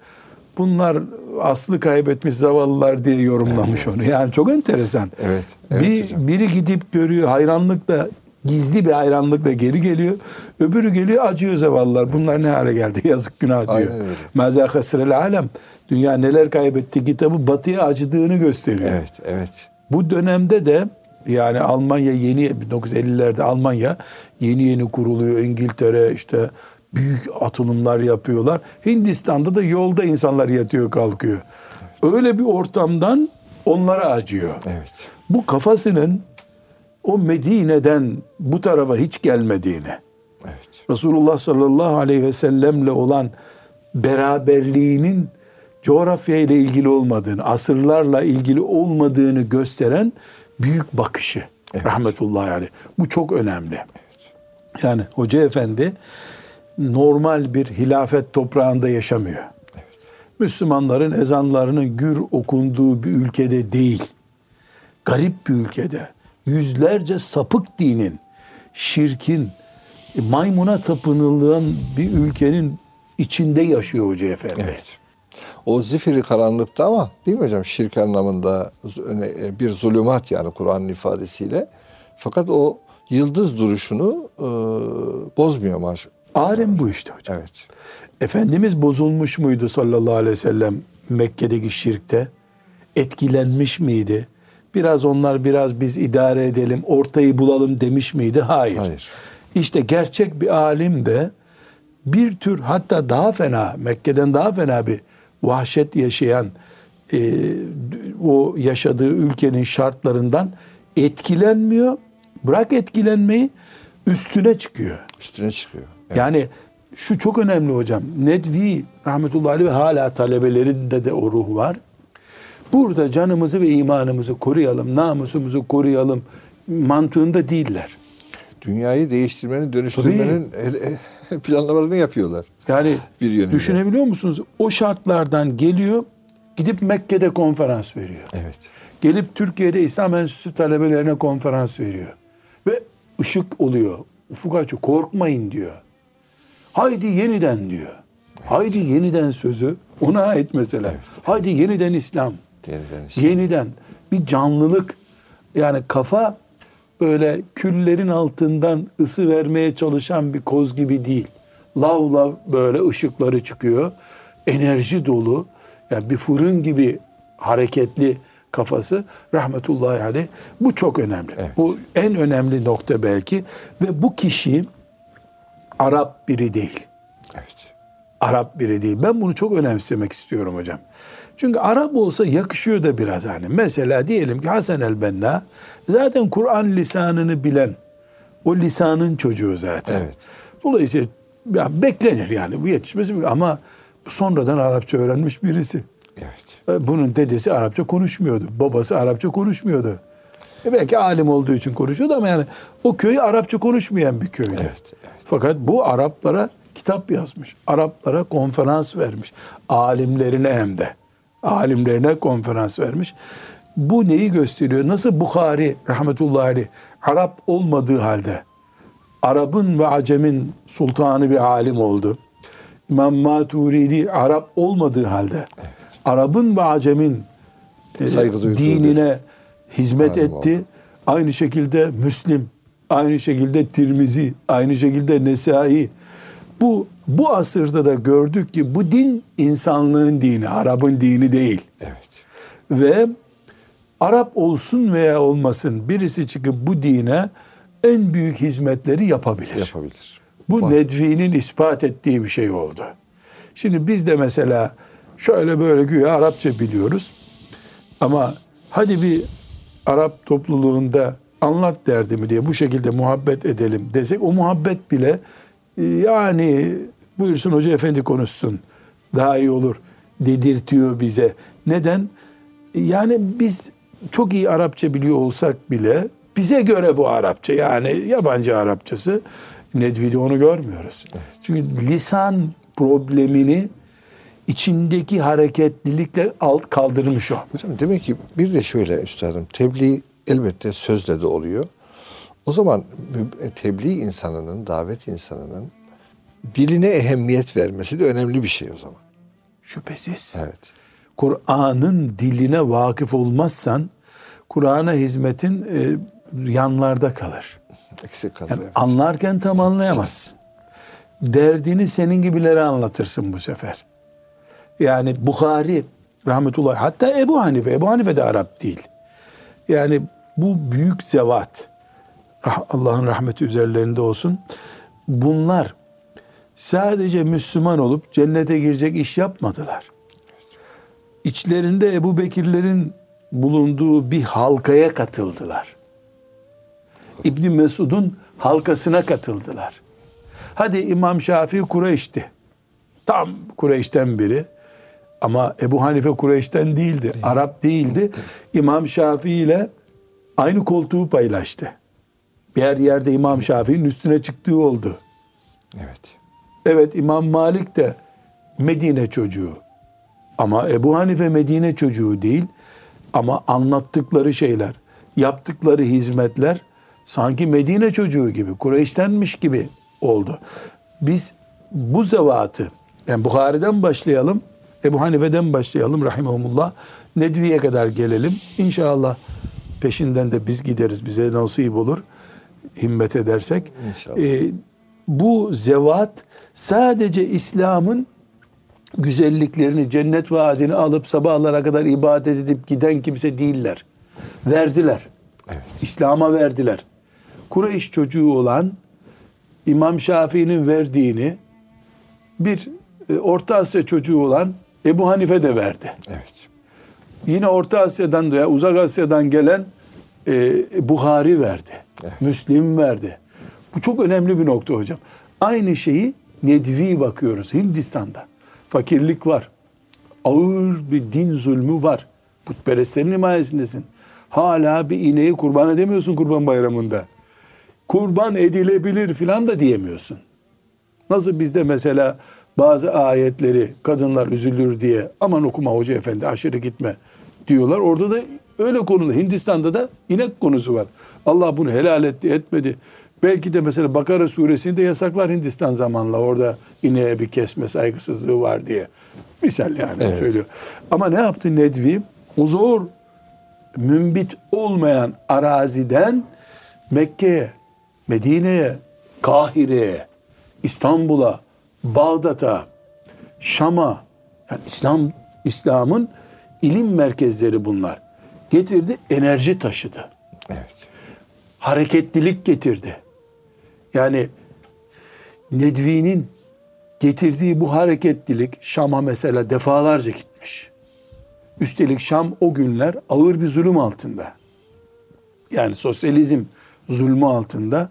bunlar aslı kaybetmiş zavallılar diye yorumlamış onu. Yani çok enteresan. Evet, evet bir, hocam. biri gidip görüyor hayranlıkla gizli bir hayranlıkla geri geliyor. Öbürü geliyor acıyor zavallılar. Bunlar ne hale geldi? Yazık günah diyor. Mâzâ hasrel alem. Dünya neler kaybetti kitabı batıya acıdığını gösteriyor. Evet, evet. Bu dönemde de yani Almanya yeni 1950'lerde Almanya yeni yeni kuruluyor. İngiltere işte büyük atılımlar yapıyorlar. Hindistan'da da yolda insanlar yatıyor kalkıyor. Öyle bir ortamdan onlara acıyor. Evet. Bu kafasının o Medine'den bu tarafa hiç gelmediğini, Evet. Resulullah sallallahu aleyhi ve sellemle olan beraberliğinin coğrafya ile ilgili olmadığını, asırlarla ilgili olmadığını gösteren büyük bakışı. Evet. Rahmetullahi aleyh. Bu çok önemli. Yani Hoca Efendi normal bir hilafet toprağında yaşamıyor. Müslümanların ezanlarının gür okunduğu bir ülkede değil. Garip bir ülkede. Yüzlerce sapık dinin, şirkin, maymuna tapınılan bir ülkenin içinde yaşıyor Hoca Efendi. Evet. O zifiri karanlıkta ama değil mi hocam? Şirk anlamında e, bir zulümat yani Kur'an'ın ifadesiyle. Fakat o yıldız duruşunu e, bozmuyor maşallah. Alim bu işte hocam. Evet. Efendimiz bozulmuş muydu sallallahu aleyhi ve sellem Mekke'deki şirkte? Etkilenmiş miydi? Biraz onlar biraz biz idare edelim, ortayı bulalım demiş miydi? Hayır. Hayır. İşte gerçek bir alim de bir tür hatta daha fena, Mekke'den daha fena bir vahşet yaşayan e, o yaşadığı ülkenin şartlarından etkilenmiyor. Bırak etkilenmeyi üstüne çıkıyor. Üstüne çıkıyor. Yani şu çok önemli hocam. Nedvi rahmetullahi aleyh ve hala talebelerinde de o ruh var. Burada canımızı ve imanımızı koruyalım, namusumuzu koruyalım mantığında değiller. Dünyayı değiştirmenin, dönüştürmenin e, planlamalarını yapıyorlar. Yani Bir yönüyle. düşünebiliyor musunuz? O şartlardan geliyor, gidip Mekke'de konferans veriyor. Evet. Gelip Türkiye'de İslam Enstitüsü talebelerine konferans veriyor. Ve ışık oluyor. Ufuk açıyor. Korkmayın diyor. Haydi yeniden diyor. Haydi yeniden sözü ona ait mesela. Haydi yeniden İslam. Yeniden işte. Yeniden bir canlılık yani kafa böyle küllerin altından ısı vermeye çalışan bir koz gibi değil. Lav lav böyle ışıkları çıkıyor. Enerji dolu. Yani bir fırın gibi hareketli kafası rahmetullahi aleyh. Bu çok önemli. Evet. Bu en önemli nokta belki. Ve bu kişi Arap biri değil. Evet. Arap biri değil. Ben bunu çok önemsemek istiyorum hocam. Çünkü Arap olsa yakışıyor da biraz hani. Mesela diyelim ki Hasan el-Benna zaten Kur'an lisanını bilen o lisanın çocuğu zaten. Evet. Dolayısıyla ya beklenir yani bu yetişmesi ama sonradan Arapça öğrenmiş birisi. Evet. E, Bunun dedesi Arapça konuşmuyordu. Babası Arapça konuşmuyordu. E belki alim olduğu için konuşuyordu ama yani o köy Arapça konuşmayan bir köydü. Evet, evet. Fakat bu Araplara kitap yazmış. Araplara konferans vermiş. Alimlerine hem de. Alimlerine konferans vermiş. Bu neyi gösteriyor? Nasıl Bukhari rahmetullahi aleyh Arap olmadığı halde Arap'ın ve Acem'in sultanı bir alim oldu. İmam Maturidi Arap olmadığı halde Arap'ın ve Acem'in e, dinine hizmet alim etti. Aynı şekilde Müslim, aynı şekilde Tirmizi, aynı şekilde Nesai. Bu bu asırda da gördük ki bu din insanlığın dini, Arap'ın dini değil. Evet. Ve Arap olsun veya olmasın birisi çıkıp bu dine en büyük hizmetleri yapabilir. Yapabilir. Bu Var. Nedvi'nin ispat ettiği bir şey oldu. Şimdi biz de mesela şöyle böyle güya Arapça biliyoruz. Ama hadi bir Arap topluluğunda anlat derdimi diye bu şekilde muhabbet edelim desek o muhabbet bile yani buyursun hoca efendi konuşsun daha iyi olur dedirtiyor bize. Neden? Yani biz çok iyi Arapça biliyor olsak bile bize göre bu Arapça yani yabancı Arapçası Nedvi'de onu görmüyoruz. Çünkü lisan problemini içindeki hareketlilikle alt kaldırmış o. Hocam demek ki bir de şöyle üstadım tebliğ elbette sözle de oluyor. O zaman tebliğ insanının, davet insanının diline ehemmiyet vermesi de önemli bir şey o zaman. Şüphesiz. Evet. Kur'an'ın diline vakıf olmazsan Kur'an'a hizmetin e, yanlarda kalır. Eksik kalır. Yani evet. anlarken tam anlayamazsın. Derdini senin gibilere anlatırsın bu sefer. Yani Bukhari rahmetullah hatta Ebu Hanife, Ebu Hanife de Arap değil. Yani bu büyük zevat Allah'ın rahmeti üzerlerinde olsun. Bunlar sadece Müslüman olup cennete girecek iş yapmadılar. İçlerinde Ebu Bekirlerin bulunduğu bir halkaya katıldılar. İbni Mesud'un halkasına katıldılar. Hadi İmam Şafii Kureyş'ti. Tam Kureyş'ten biri. Ama Ebu Hanife Kureyş'ten değildi. Arap değildi. İmam Şafii ile aynı koltuğu paylaştı. Bir yerde İmam Şafii'nin üstüne çıktığı oldu. Evet. Evet İmam Malik de Medine çocuğu. Ama Ebu Hanife Medine çocuğu değil. Ama anlattıkları şeyler, yaptıkları hizmetler sanki Medine çocuğu gibi, Kureyş'tenmiş gibi oldu. Biz bu zevatı, yani Bukhari'den başlayalım, Ebu Hanife'den başlayalım rahimahumullah. Nedvi'ye kadar gelelim. İnşallah peşinden de biz gideriz. Bize nasip olur. Himmet edersek. İnşallah. Ee, bu zevat sadece İslam'ın güzelliklerini, cennet vaadini alıp sabahlara kadar ibadet edip giden kimse değiller. Verdiler. Evet. İslam'a verdiler. Kureyş çocuğu olan İmam Şafii'nin verdiğini bir e, Orta Asya çocuğu olan Ebu Hanife de verdi. Evet. Yine Orta Asya'dan veya Uzak Asya'dan gelen e, Buhari verdi. Evet. Müslim verdi. Bu çok önemli bir nokta hocam. Aynı şeyi Nedvi bakıyoruz Hindistan'da. Fakirlik var. Ağır bir din zulmü var. Putperestlerin himayesindesin. Hala bir ineği kurban edemiyorsun kurban bayramında. Kurban edilebilir filan da diyemiyorsun. Nasıl bizde mesela bazı ayetleri kadınlar üzülür diye aman okuma hoca efendi aşırı gitme diyorlar. Orada da öyle konuda Hindistan'da da inek konusu var. Allah bunu helal etti etmedi. Belki de mesela Bakara suresinde yasaklar Hindistan zamanla orada ineğe bir kesme saygısızlığı var diye. Misal yani Evet. söylüyor. Ama ne yaptı Nedvi? O zor mümbit olmayan araziden Mekke'ye, Medine'ye, Kahire'ye, İstanbul'a, Bağdat'a, Şam'a, yani İslam İslam'ın ilim merkezleri bunlar. Getirdi, enerji taşıdı. Evet. Hareketlilik getirdi. Yani Nedvi'nin getirdiği bu hareketlilik Şam'a mesela defalarca gitmiş. Üstelik Şam o günler ağır bir zulüm altında. Yani sosyalizm zulmü altında.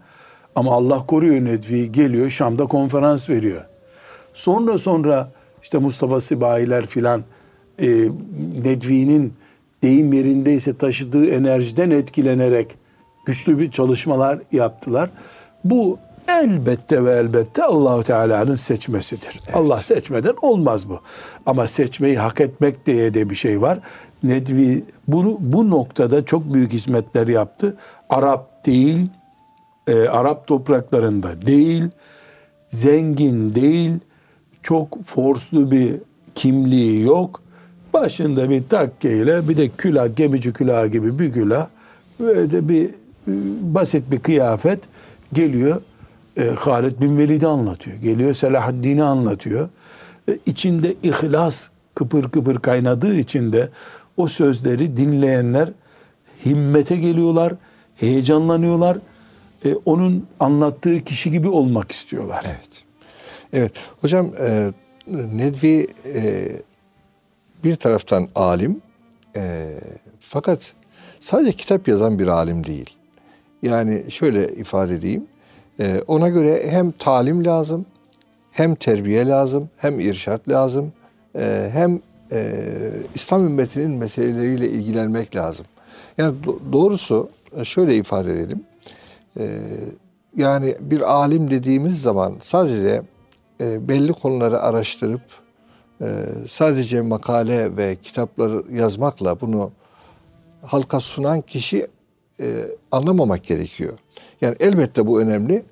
Ama Allah koruyor Nedvi geliyor Şam'da konferans veriyor. Sonra sonra işte Mustafa Sibahiler filan e, Nedvi'nin deyim yerindeyse taşıdığı enerjiden etkilenerek güçlü bir çalışmalar yaptılar. Bu elbette ve elbette Allahu Teala'nın seçmesidir. Allah seçmeden olmaz bu. Ama seçmeyi hak etmek diye de bir şey var. Nedvi bunu bu noktada çok büyük hizmetler yaptı. Arap değil, e, Arap topraklarında değil, zengin değil, çok forslu bir kimliği yok. Başında bir takkeyle bir de külah, gemici külahı gibi bir külah ve de bir e, basit bir kıyafet geliyor. E, Halid bin Velid'i anlatıyor. Geliyor Selahaddin'i anlatıyor. E, içinde ihlas kıpır kıpır kaynadığı için de o sözleri dinleyenler himmete geliyorlar, heyecanlanıyorlar. E, onun anlattığı kişi gibi olmak istiyorlar. Evet. Evet. Hocam e, Nedvi e, bir taraftan alim e, fakat sadece kitap yazan bir alim değil. Yani şöyle ifade edeyim. E, ona göre hem talim lazım, hem terbiye lazım, hem irşat lazım, e, hem e, İslam ümmetinin meseleleriyle ilgilenmek lazım. Yani do- doğrusu şöyle ifade edelim. E, yani bir alim dediğimiz zaman sadece e, belli konuları araştırıp sadece makale ve kitapları yazmakla bunu halka sunan kişi e, anlamamak gerekiyor. Yani elbette bu önemli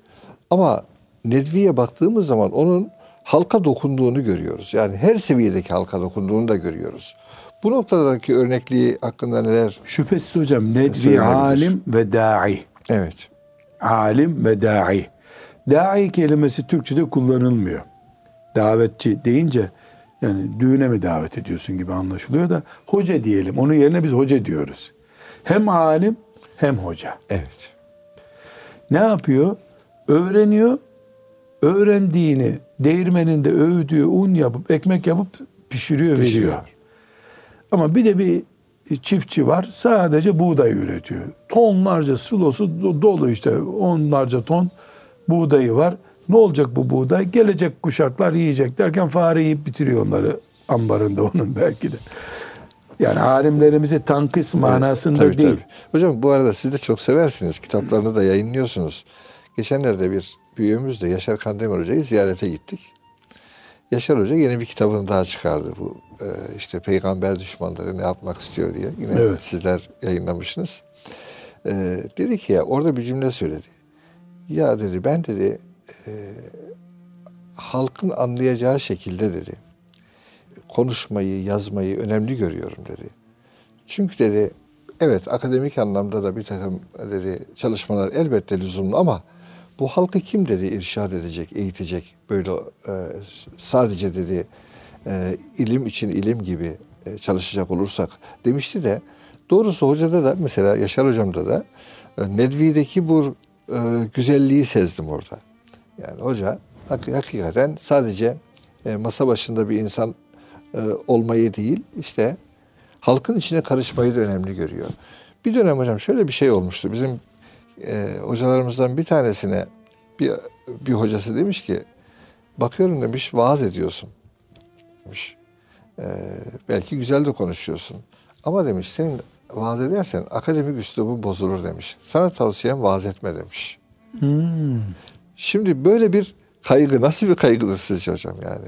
ama Nedvi'ye baktığımız zaman onun halka dokunduğunu görüyoruz. Yani her seviyedeki halka dokunduğunu da görüyoruz. Bu noktadaki örnekliği hakkında neler? Şüphesiz hocam Nedvi Söyleyebiliriz. alim ve da'i. Evet. Alim ve da'i. Da'i kelimesi Türkçe'de kullanılmıyor. Davetçi deyince yani düğüne mi davet ediyorsun gibi anlaşılıyor da hoca diyelim. Onun yerine biz hoca diyoruz. Hem alim hem hoca. Evet. Ne yapıyor? Öğreniyor. Öğrendiğini değirmeninde öğüdüğü un yapıp ekmek yapıp pişiriyor, Pişiriyor. veriyor. Ama bir de bir çiftçi var sadece buğday üretiyor. Tonlarca silosu do- dolu işte onlarca ton buğdayı var. Ne olacak bu buğday? Gelecek kuşaklar yiyecek derken fare yiyip bitiriyor onları ambarında onun belki de. Yani alimlerimizi tankis manasında Tabii, değil. tabii. Hocam bu arada siz de çok seversiniz. Kitaplarını da yayınlıyorsunuz. Geçenlerde bir büyüğümüzle Yaşar Kandemir Hoca'yı ziyarete gittik. Yaşar Hoca yeni bir kitabını daha çıkardı. Bu e, işte peygamber düşmanları ne yapmak istiyor diye. Yine Evet. sizler yayınlamışsınız. E, dedi ki ya orada bir cümle söyledi. Ya dedi ben dedi e, halkın anlayacağı şekilde dedi konuşmayı, yazmayı önemli görüyorum dedi. Çünkü dedi evet akademik anlamda da bir takım dedi çalışmalar elbette lüzumlu ama bu halkı kim dedi irşad edecek, eğitecek böyle e, sadece dedi e, ilim için ilim gibi e, çalışacak olursak demişti de doğrusu hocada da mesela Yaşar hocamda da e, Nedvi'deki bu e, güzelliği sezdim orada. Yani hoca hak- hakikaten sadece e, masa başında bir insan e, olmayı değil işte halkın içine karışmayı da önemli görüyor. Bir dönem hocam şöyle bir şey olmuştu. Bizim e, hocalarımızdan bir tanesine bir, bir hocası demiş ki bakıyorum demiş vaaz ediyorsun demiş. E, belki güzel de konuşuyorsun. Ama demiş senin vaaz edersen akademik üslubu bozulur demiş. Sana tavsiyem vaaz etme demiş. Şimdi böyle bir kaygı nasıl bir kaygıdır sizce hocam yani?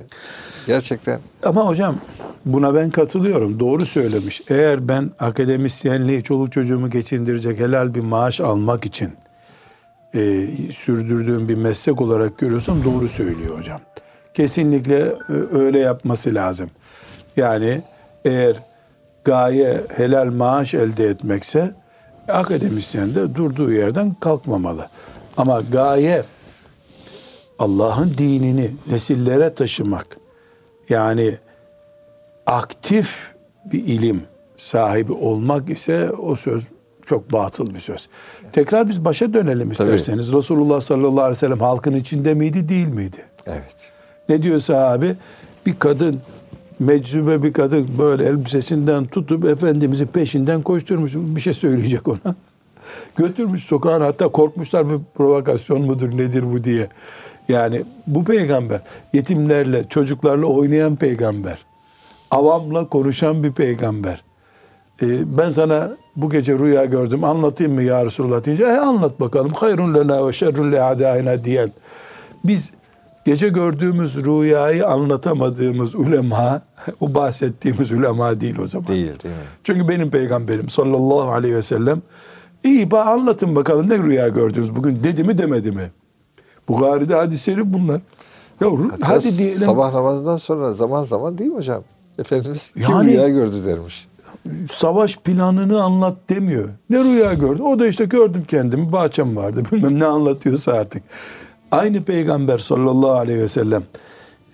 Gerçekten Ama hocam buna ben katılıyorum. Doğru söylemiş. Eğer ben akademisyenliği, çoluk çocuğumu geçindirecek helal bir maaş almak için e, sürdürdüğüm bir meslek olarak görüyorsam doğru söylüyor hocam. Kesinlikle e, öyle yapması lazım. Yani eğer gaye helal maaş elde etmekse akademisyen de durduğu yerden kalkmamalı. Ama gaye Allah'ın dinini nesillere taşımak yani aktif bir ilim sahibi olmak ise o söz çok batıl bir söz. Tekrar biz başa dönelim isterseniz. Resulullah sallallahu aleyhi ve sellem halkın içinde miydi değil miydi? evet. Ne diyor sahabe? Bir kadın meczube bir kadın böyle elbisesinden tutup Efendimiz'i peşinden koşturmuş. Bir şey söyleyecek ona. Götürmüş sokağın hatta korkmuşlar bir provokasyon mudur nedir bu diye. Yani bu peygamber yetimlerle çocuklarla oynayan peygamber. Avamla konuşan bir peygamber. Ee, ben sana bu gece rüya gördüm anlatayım mı ya Resulullah deyince e, anlat bakalım hayrun lena ve şerrun le adaina diyen biz gece gördüğümüz rüyayı anlatamadığımız ulema o bahsettiğimiz ulema değil o zaman. Değil değil mi? Çünkü benim peygamberim sallallahu aleyhi ve sellem iyi anlatın bakalım ne rüya gördünüz bugün dedi mi demedi mi? Bukhari'de hadis-i şerif bunlar. Ya Hatta hadi diyelim Sabah namazından sonra zaman zaman değil mi hocam? Efendimiz kim Yani- rüya gördü dermiş. savaş planını anlat demiyor. Ne rüya gördün? O da işte gördüm kendimi bahçem vardı bilmem ne anlatıyorsa artık. Aynı peygamber sallallahu aleyhi ve sellem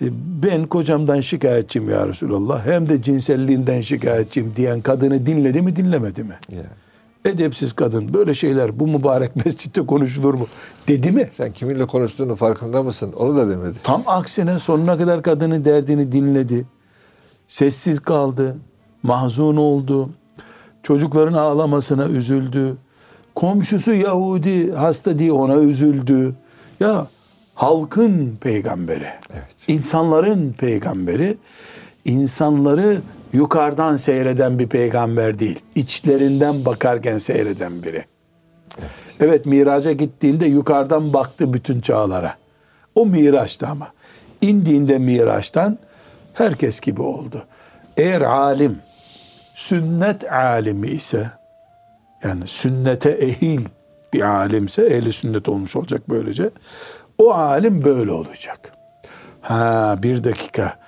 e, ben kocamdan şikayetçiyim ya Resulallah hem de cinselliğinden şikayetçiyim diyen kadını dinledi mi dinlemedi mi? Yani. Edepsiz kadın böyle şeyler bu mübarek mescitte konuşulur mu? Dedi mi? Sen kiminle konuştuğunu farkında mısın? Onu da demedi. Tam aksine sonuna kadar kadının derdini dinledi. Sessiz kaldı. Mahzun oldu. Çocukların ağlamasına üzüldü. Komşusu Yahudi hasta diye ona üzüldü. Ya halkın peygamberi. Evet. İnsanların peygamberi. insanları yukarıdan seyreden bir peygamber değil. İçlerinden bakarken seyreden biri. Evet miraca gittiğinde yukarıdan baktı bütün çağlara. O miraçtı ama. İndiğinde miraçtan herkes gibi oldu. Eğer alim, sünnet alimi ise, yani sünnete ehil bir alimse, ehli sünnet olmuş olacak böylece, o alim böyle olacak. Ha bir dakika,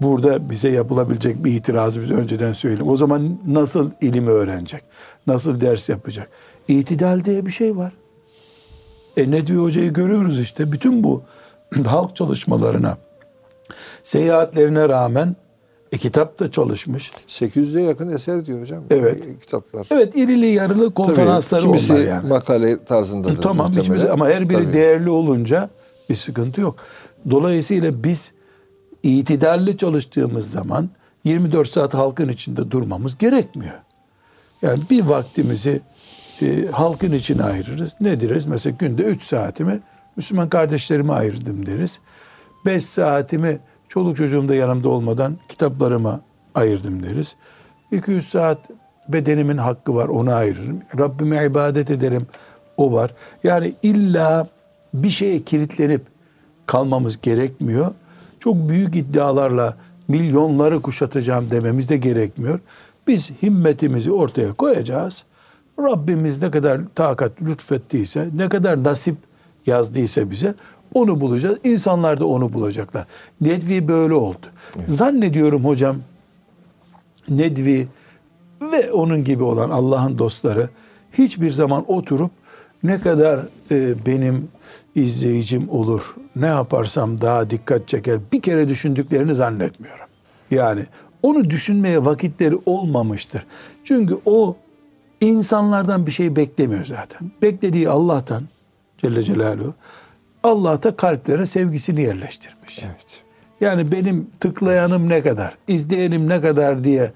burada bize yapılabilecek bir itirazı biz önceden söyleyelim. O zaman nasıl ilim öğrenecek? Nasıl ders yapacak? İtidal diye bir şey var. E Nedvi Hoca'yı görüyoruz işte. Bütün bu halk çalışmalarına, seyahatlerine rağmen e, kitap da çalışmış. 800'e yakın eser diyor hocam. Evet. E, Kitaplar. Evet irili yarılı konferansları kimisi onlar yani. makale tarzındadır. Tamam muhtemelen. hiçbir ama her biri Tabii. değerli olunca bir sıkıntı yok. Dolayısıyla biz itidalli çalıştığımız zaman 24 saat halkın içinde durmamız gerekmiyor. Yani bir vaktimizi e, halkın için ayırırız. Ne deriz? Mesela günde 3 saatimi Müslüman kardeşlerime ayırdım deriz. 5 saatimi çoluk çocuğum da yanımda olmadan kitaplarıma ayırdım deriz. 200 saat bedenimin hakkı var onu ayırırım. Rabbime ibadet ederim o var. Yani illa bir şeye kilitlenip kalmamız gerekmiyor. Çok büyük iddialarla milyonları kuşatacağım dememiz de gerekmiyor. Biz himmetimizi ortaya koyacağız. Rabbimiz ne kadar takat lütfettiyse, ne kadar nasip yazdıysa bize onu bulacağız. İnsanlar da onu bulacaklar. Nedvi böyle oldu. Zannediyorum hocam Nedvi ve onun gibi olan Allah'ın dostları hiçbir zaman oturup ne kadar e, benim izleyicim olur, ne yaparsam daha dikkat çeker bir kere düşündüklerini zannetmiyorum. Yani onu düşünmeye vakitleri olmamıştır. Çünkü o insanlardan bir şey beklemiyor zaten. Beklediği Allah'tan Celle Celaluhu Allah da kalplere sevgisini yerleştirmiş. Evet. Yani benim tıklayanım ne kadar, izleyenim ne kadar diye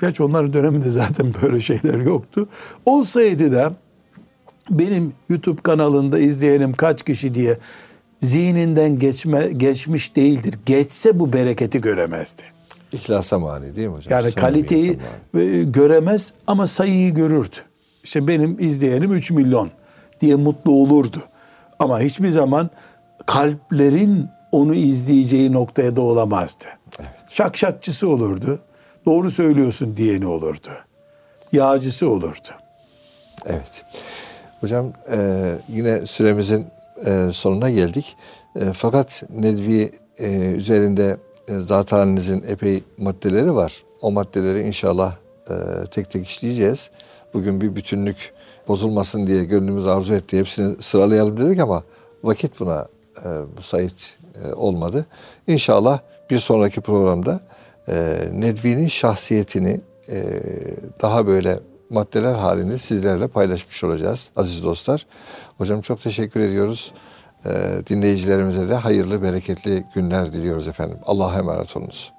Gerçi onların döneminde zaten böyle şeyler yoktu. Olsaydı da benim YouTube kanalında izleyenim kaç kişi diye zihninden geçme, geçmiş değildir. Geçse bu bereketi göremezdi. İhlasa mani değil mi hocam? Yani kaliteyi e, göremez ama sayıyı görürdü. İşte benim izleyenim 3 milyon diye mutlu olurdu. Ama hiçbir zaman kalplerin onu izleyeceği noktaya da olamazdı. Evet. Şakşakçısı olurdu. Doğru söylüyorsun diyeni olurdu. Yağcısı olurdu. Evet. Hocam e, yine süremizin e, sonuna geldik. E, fakat Nedvi e, üzerinde e, zat halinizin epey maddeleri var. O maddeleri inşallah e, tek tek işleyeceğiz. Bugün bir bütünlük bozulmasın diye gönlümüz arzu etti. Hepsini sıralayalım dedik ama vakit buna e, müsait e, olmadı. İnşallah bir sonraki programda e, Nedvi'nin şahsiyetini e, daha böyle maddeler halinde sizlerle paylaşmış olacağız aziz dostlar. Hocam çok teşekkür ediyoruz. E, dinleyicilerimize de hayırlı, bereketli günler diliyoruz efendim. Allah'a emanet olunuz.